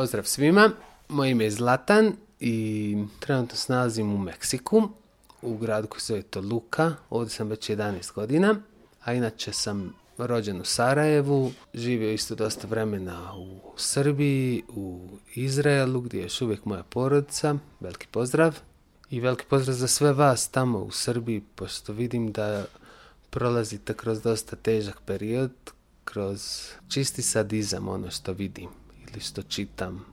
Pozdrav svima, moje ime je Zlatan i trenutno se nalazim u Meksiku, u gradu koji se zove Toluca, ovdje sam već 11 godina, a inače sam rođen u Sarajevu, živio isto dosta vremena u Srbiji, u Izraelu gdje je još uvijek moja porodica, veliki pozdrav. I veliki pozdrav za sve vas tamo u Srbiji, pošto vidim da prolazite kroz dosta težak period, kroz čisti sadizam ono što vidim listo čitam.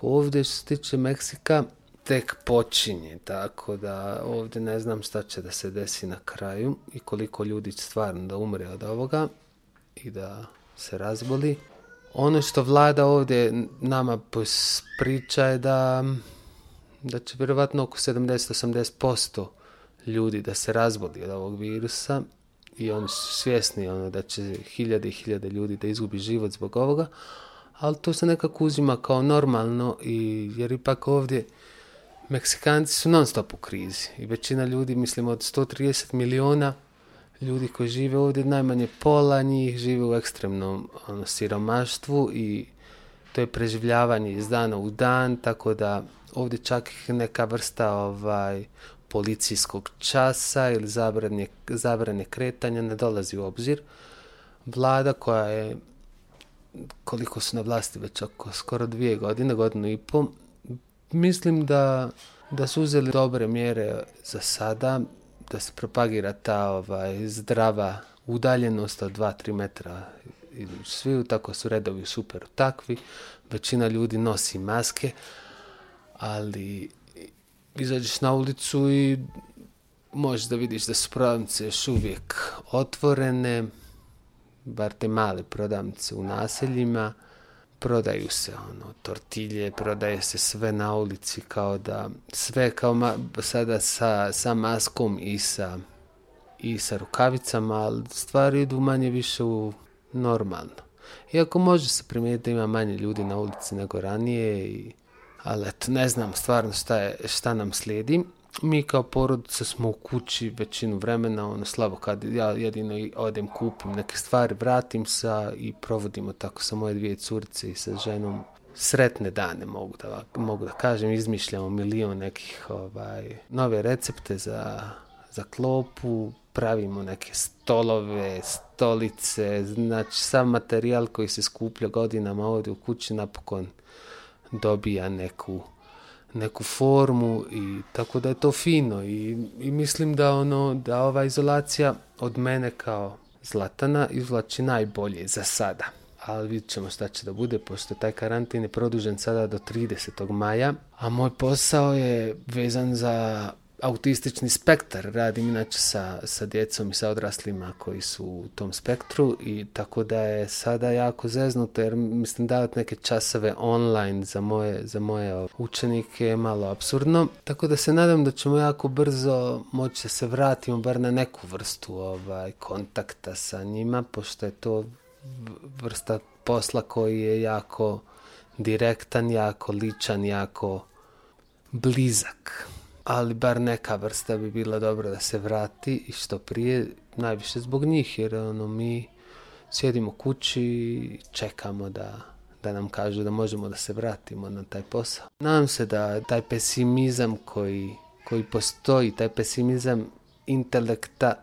Ovdje što se tiče Meksika tek počinje, tako da ovdje ne znam šta će da se desi na kraju i koliko ljudi stvarno da umre od ovoga i da se razboli. Ono što vlada ovdje nama priča je da, da će vjerovatno oko 70-80% ljudi da se razboli od ovog virusa i oni su svjesni ono, da će hiljade i hiljade ljudi da izgubi život zbog ovoga, ali to se nekako uzima kao normalno i jer ipak ovdje Meksikanci su non stop u krizi i većina ljudi, mislim od 130 miliona ljudi koji žive ovdje, najmanje pola njih žive u ekstremnom ono, siromaštvu i to je preživljavanje iz dana u dan, tako da ovdje čak neka vrsta ovaj, policijskog časa ili zabranje zabrane kretanja ne dolazi u obzir. Vlada koja je koliko su na vlasti već oko skoro dvije godine, godinu i pol, mislim da, da su uzeli dobre mjere za sada, da se propagira ta ovaj, zdrava udaljenost od 2-3 metra i svi, tako su redovi super takvi, većina ljudi nosi maske, ali izađeš na ulicu i možeš da vidiš da su pravnice još uvijek otvorene, bar te male prodavnice u naseljima, prodaju se ono tortilje, prodaje se sve na ulici kao da sve kao sada sa, sa maskom i sa, i sa rukavicama, ali stvari idu manje više u normalno. Iako može se primijetiti da ima manje ljudi na ulici nego ranije, i, ali eto, ne znam stvarno šta, je, šta nam slijedi mi kao porodica smo u kući većinu vremena, ono slabo kad ja jedino odem kupim neke stvari, vratim se i provodimo tako sa moje dvije curice i sa ženom sretne dane mogu da, mogu da kažem, izmišljamo milion nekih ovaj, nove recepte za, za klopu, pravimo neke stolove, stolice, znači sam materijal koji se skuplja godinama ovdje u kući napokon dobija neku neku formu i tako da je to fino i, i mislim da ono da ova izolacija od mene kao Zlatana izvlači najbolje za sada ali vidit ćemo šta će da bude, pošto taj karantin je produžen sada do 30. maja, a moj posao je vezan za autistični spektar, radim inače sa, sa djecom i sa odraslima koji su u tom spektru i tako da je sada jako zeznuto jer mislim davati neke časove online za moje, za moje učenike je malo absurdno, tako da se nadam da ćemo jako brzo moći da se vratimo bar na neku vrstu ovaj, kontakta sa njima, pošto je to vrsta posla koji je jako direktan, jako ličan, jako blizak ali bar neka vrsta bi bila dobra da se vrati i što prije, najviše zbog njih, jer ono, mi sjedimo kući i čekamo da, da nam kažu da možemo da se vratimo na taj posao. Nadam se da taj pesimizam koji, koji postoji, taj pesimizam intelekta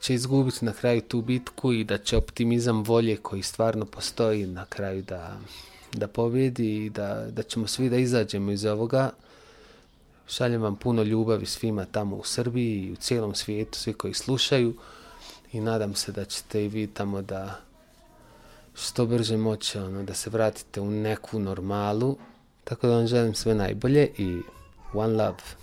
će izgubiti na kraju tu bitku i da će optimizam volje koji stvarno postoji na kraju da, da pobjedi i da, da ćemo svi da izađemo iz ovoga. Šaljem vam puno ljubavi svima tamo u Srbiji i u cijelom svijetu, svi koji slušaju i nadam se da ćete i vi tamo da što brže moće ono, da se vratite u neku normalu. Tako da vam želim sve najbolje i one love.